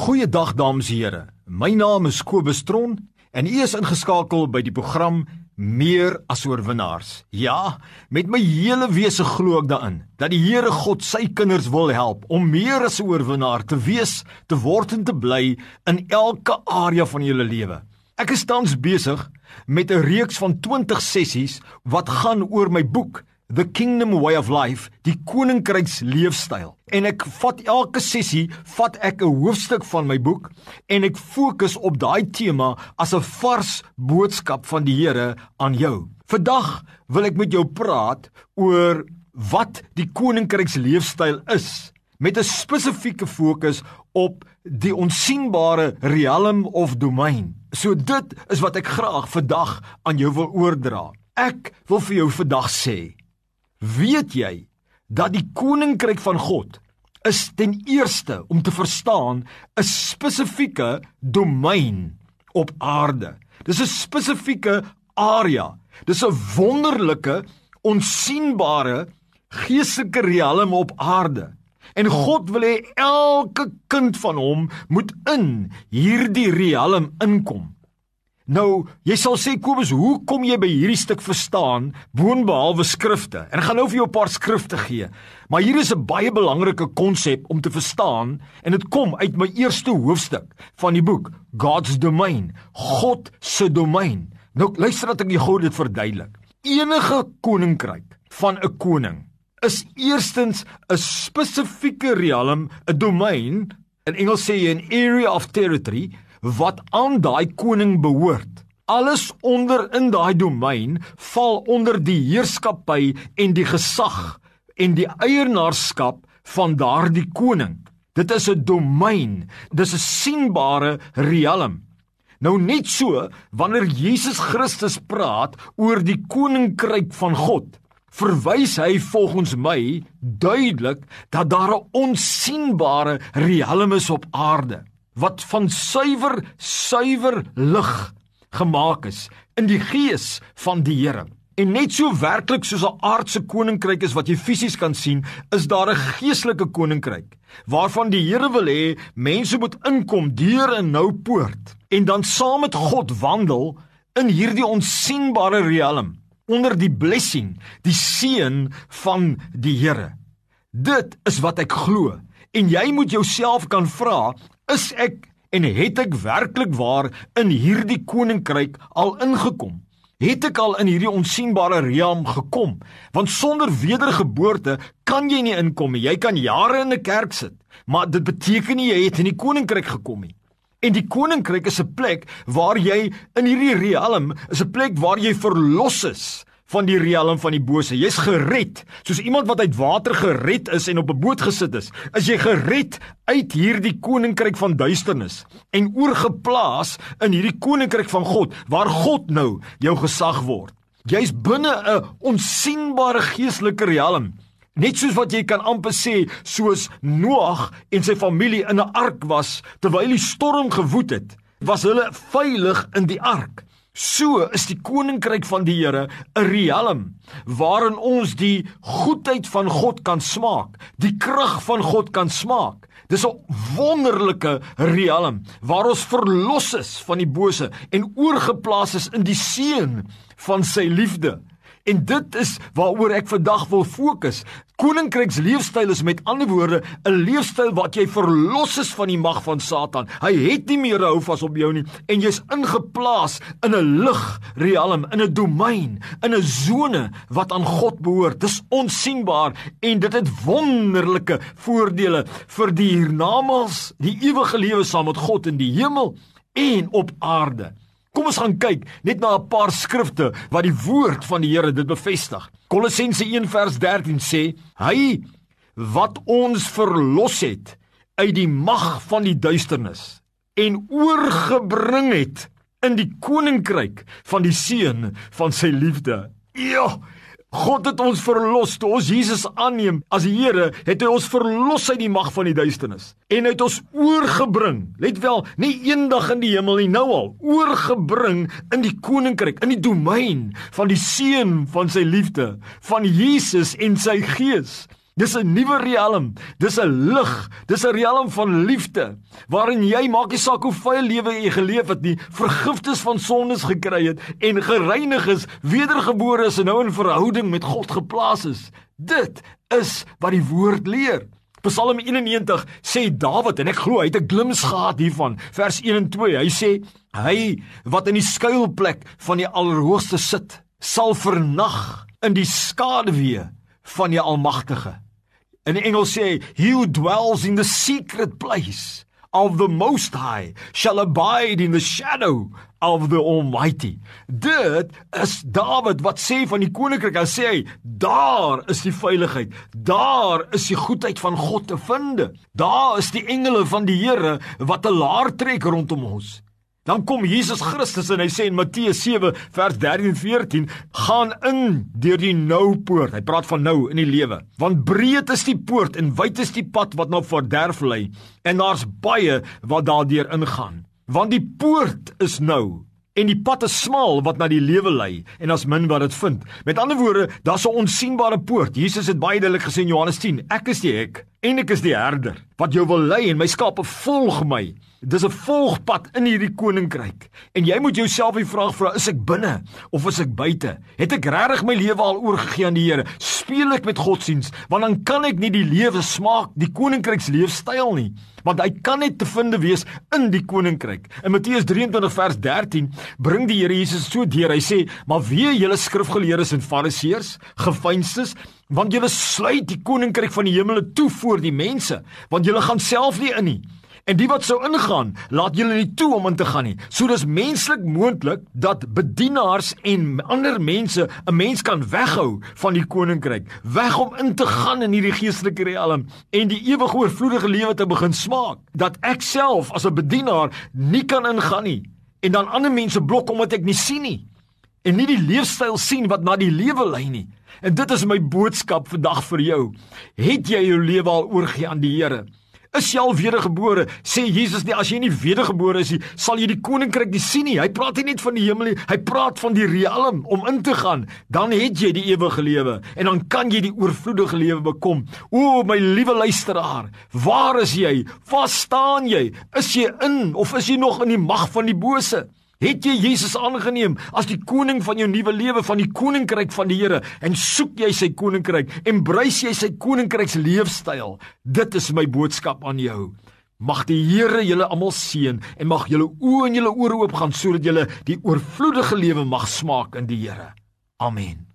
Goeiedag dames en here. My naam is Kobus Tron en u is ingeskakel by die program Meer as oorwinnaars. Ja, met my hele wese glo ek daarin dat die Here God sy kinders wil help om meer as 'n oorwinnaar te wees, te word en te bly in elke area van julle lewe. Ek is tans besig met 'n reeks van 20 sessies wat gaan oor my boek The Kingdom Way of Life, die koninkryks leefstyl. En ek vat elke sessie, vat ek 'n hoofstuk van my boek en ek fokus op daai tema as 'n vars boodskap van die Here aan jou. Vandag wil ek met jou praat oor wat die koninkryks leefstyl is met 'n spesifieke fokus op die onsigbare riem of domein. So dit is wat ek graag vandag aan jou wil oordra. Ek wil vir jou vandag sê Weet jy dat die koninkryk van God is ten eerste om te verstaan 'n spesifieke domein op aarde. Dis 'n spesifieke area. Dis 'n wonderlike, onsigbare geestelike riem op aarde. En God wil hê elke kind van hom moet in hierdie riem inkom. Nou, jy sal sê Kobus, hoe kom jy by hierdie stuk verstaan boonbehalwe skrifte? En ek gaan nou vir jou 'n paar skrifte gee. Maar hier is 'n baie belangrike konsep om te verstaan en dit kom uit my eerste hoofstuk van die boek, God's Domain, God se domein. Nou luister dat ek gou dit verduidelik. Enige koninkryk van 'n koning is eerstens 'n spesifieke riem, 'n domein, in Engels sê jy 'n area of territory wat aan daai koning behoort. Alles onder in daai domein val onder die heerskappy en die gesag en die eienaarskap van daardie koning. Dit is 'n domein, dis 'n sienbare riem. Nou net so wanneer Jesus Christus praat oor die koninkryk van God, verwys hy volgens my duidelik dat daar 'n onsigbare riem is op aarde wat van suiwer suiwer lig gemaak is in die gees van die Here. En net so werklik soos 'n aardse koninkryk is wat jy fisies kan sien, is daar 'n geestelike koninkryk waarvan die Here wil hê mense moet inkom deur 'n nou poort en dan saam met God wandel in hierdie onsigbare riem onder die blessing, die seën van die Here. Dit is wat ek glo. En jy moet jouself kan vra, is ek en het ek werklik waar in hierdie koninkryk al ingekom? Het ek al in hierdie onsigbare riem gekom? Want sonder wedergeboorte kan jy nie inkom nie. Jy kan jare in 'n kerk sit, maar dit beteken nie jy het in die koninkryk gekom nie. En die koninkryk is 'n plek waar jy in hierdie riem is 'n plek waar jy verlos is van die riem van die bose. Jy's gered, soos iemand wat uit water gered is en op 'n boot gesit is. Is jy gered uit hierdie koninkryk van duisternis en oorgeplaas in hierdie koninkryk van God waar God nou jou gesag word. Jy's binne 'n onsigbare geestelike riem. Net soos wat jy kan amper sê soos Noag en sy familie in 'n ark was terwyl die storm gewoed het, was hulle veilig in die ark. So is die koninkryk van die Here 'n riem waarin ons die goedheid van God kan smaak, die krag van God kan smaak. Dis 'n wonderlike riem waar ons verlos is van die bose en oorgeplaas is in die seën van sy liefde. En dit is waaroor ek vandag wil fokus. Koninkryks leefstyl is met ander woorde 'n leefstyl wat jy verlos is van die mag van Satan. Hy het nie meer hou vas op jou nie en jy's ingeplaas in 'n lig riem, in 'n domein, in 'n sone wat aan God behoort. Dis onsigbaar en dit het wonderlike voordele vir die hiernamaals, die ewige lewe saam met God in die hemel en op aarde. Kom ons gaan kyk net na 'n paar skrifte wat die woord van die Here dit bevestig. Kolossense 1 vers 13 sê: Hy wat ons verlos het uit die mag van die duisternis en oorgebring het in die koninkryk van die seun van sy liefde. Ja, God het ons verlos toe ons Jesus aanneem as die Here, het hy ons verlos uit die mag van die duisternis en het ons oorgebring. Let wel, nie eendag in die hemel nie, nou al, oorgebring in die koninkryk, in die domein van die seun van sy liefde, van Jesus en sy gees. Dis 'n nuwe riem. Dis 'n lig. Dis 'n riem van liefde waarin jy maak nie saak hoe vuil lewe jy geleef het nie, vergifnis van sondes gekry het en gereinig is, wedergebore is en nou in verhouding met God geplaas is. Dit is wat die woord leer. Psalm 91 sê Dawid en ek glo hy het 'n glimps gehad hiervan. Vers 1 en 2. Hy sê hy wat in die skuilplek van die Allerhoogste sit, sal vernag in die skaduwee van die Almagtige. In Engels sê hy, "He who dwells in the secret place of the Most High shall abide in the shadow of the Almighty." Dit is Dawid wat sê van die koninkryk. Hy sê hy, "Daar is die veiligheid. Daar is die goedheid van God te vind. Daar is die engele van die Here wat 'n laar trek rondom ons." Dan kom Jesus Christus en hy sê in Matteus 7 vers 13 en 14: "Gaan in deur die nou poort." Hy praat van nou in die lewe. Want breed is die poort en wyd is die pad wat na verderf lei, en daar's baie wat daardeur ingaan. Want die poort is nou en die pad is smal wat na die lewe lei en as min wat dit vind. Met ander woorde, daar's 'n onsigbare poort. Jesus het baie duidelik gesê in Johannes 10: "Ek is die hek en ek is die herder wat jou wil lei en my skape volg my." Dis 'n volgpad in hierdie koninkryk. En jy moet jouself die vraag vra, is ek binne of is ek buite? Het ek regtig my lewe al oorgegee aan die Here? Speel ek met godsdiens? Want dan kan ek nie die lewe smaak, die koninkryks leefstyl nie, want hy kan net te vind wees in die koninkryk. In Matteus 23 vers 13 bring die Here Jesus so deur. Hy sê: "Maar wee julle skrifgeleerdes en fariseërs, gefeinstes, want julle sluit die koninkryk van die hemele toe voor die mense, want julle gaan self nie in nie." En die wat sou ingaan, laat julle nie toe om in te gaan nie. So dis menslik moontlik dat bedienaars en ander mense 'n mens kan weghou van die koninkryk, weg om in te gaan in hierdie geestelike riem en die ewige oorvloedige lewe te begin smaak. Dat ek self as 'n bedienaar nie kan ingaan nie en dan ander mense blok omdat ek nie sien nie en nie die leefstyl sien wat na die lewe lei nie. En dit is my boodskap vandag vir jou. Het jy jou lewe al oorgegee aan die Here? Is jy al wedergebore? Sê Jesus nie as jy nie wedergebore is nie, sal jy die koninkryk nie sien nie. Hy praat nie net van die hemel nie, hy praat van die riem om in te gaan. Dan het jy die ewige lewe en dan kan jy die oorvloedige lewe bekom. O my liewe luisteraar, waar is jy? Waar staan jy? Is jy in of is jy nog in die mag van die bose? Het jy Jesus aangeneem as die koning van jou nuwe lewe van die koninkryk van die Here en soek jy sy koninkryk en embrace jy sy koninkryks leefstyl? Dit is my boodskap aan jou. Mag die Here julle almal seën en mag julle oë en julle ore oop gaan sodat julle die oorvloedige lewe mag smaak in die Here. Amen.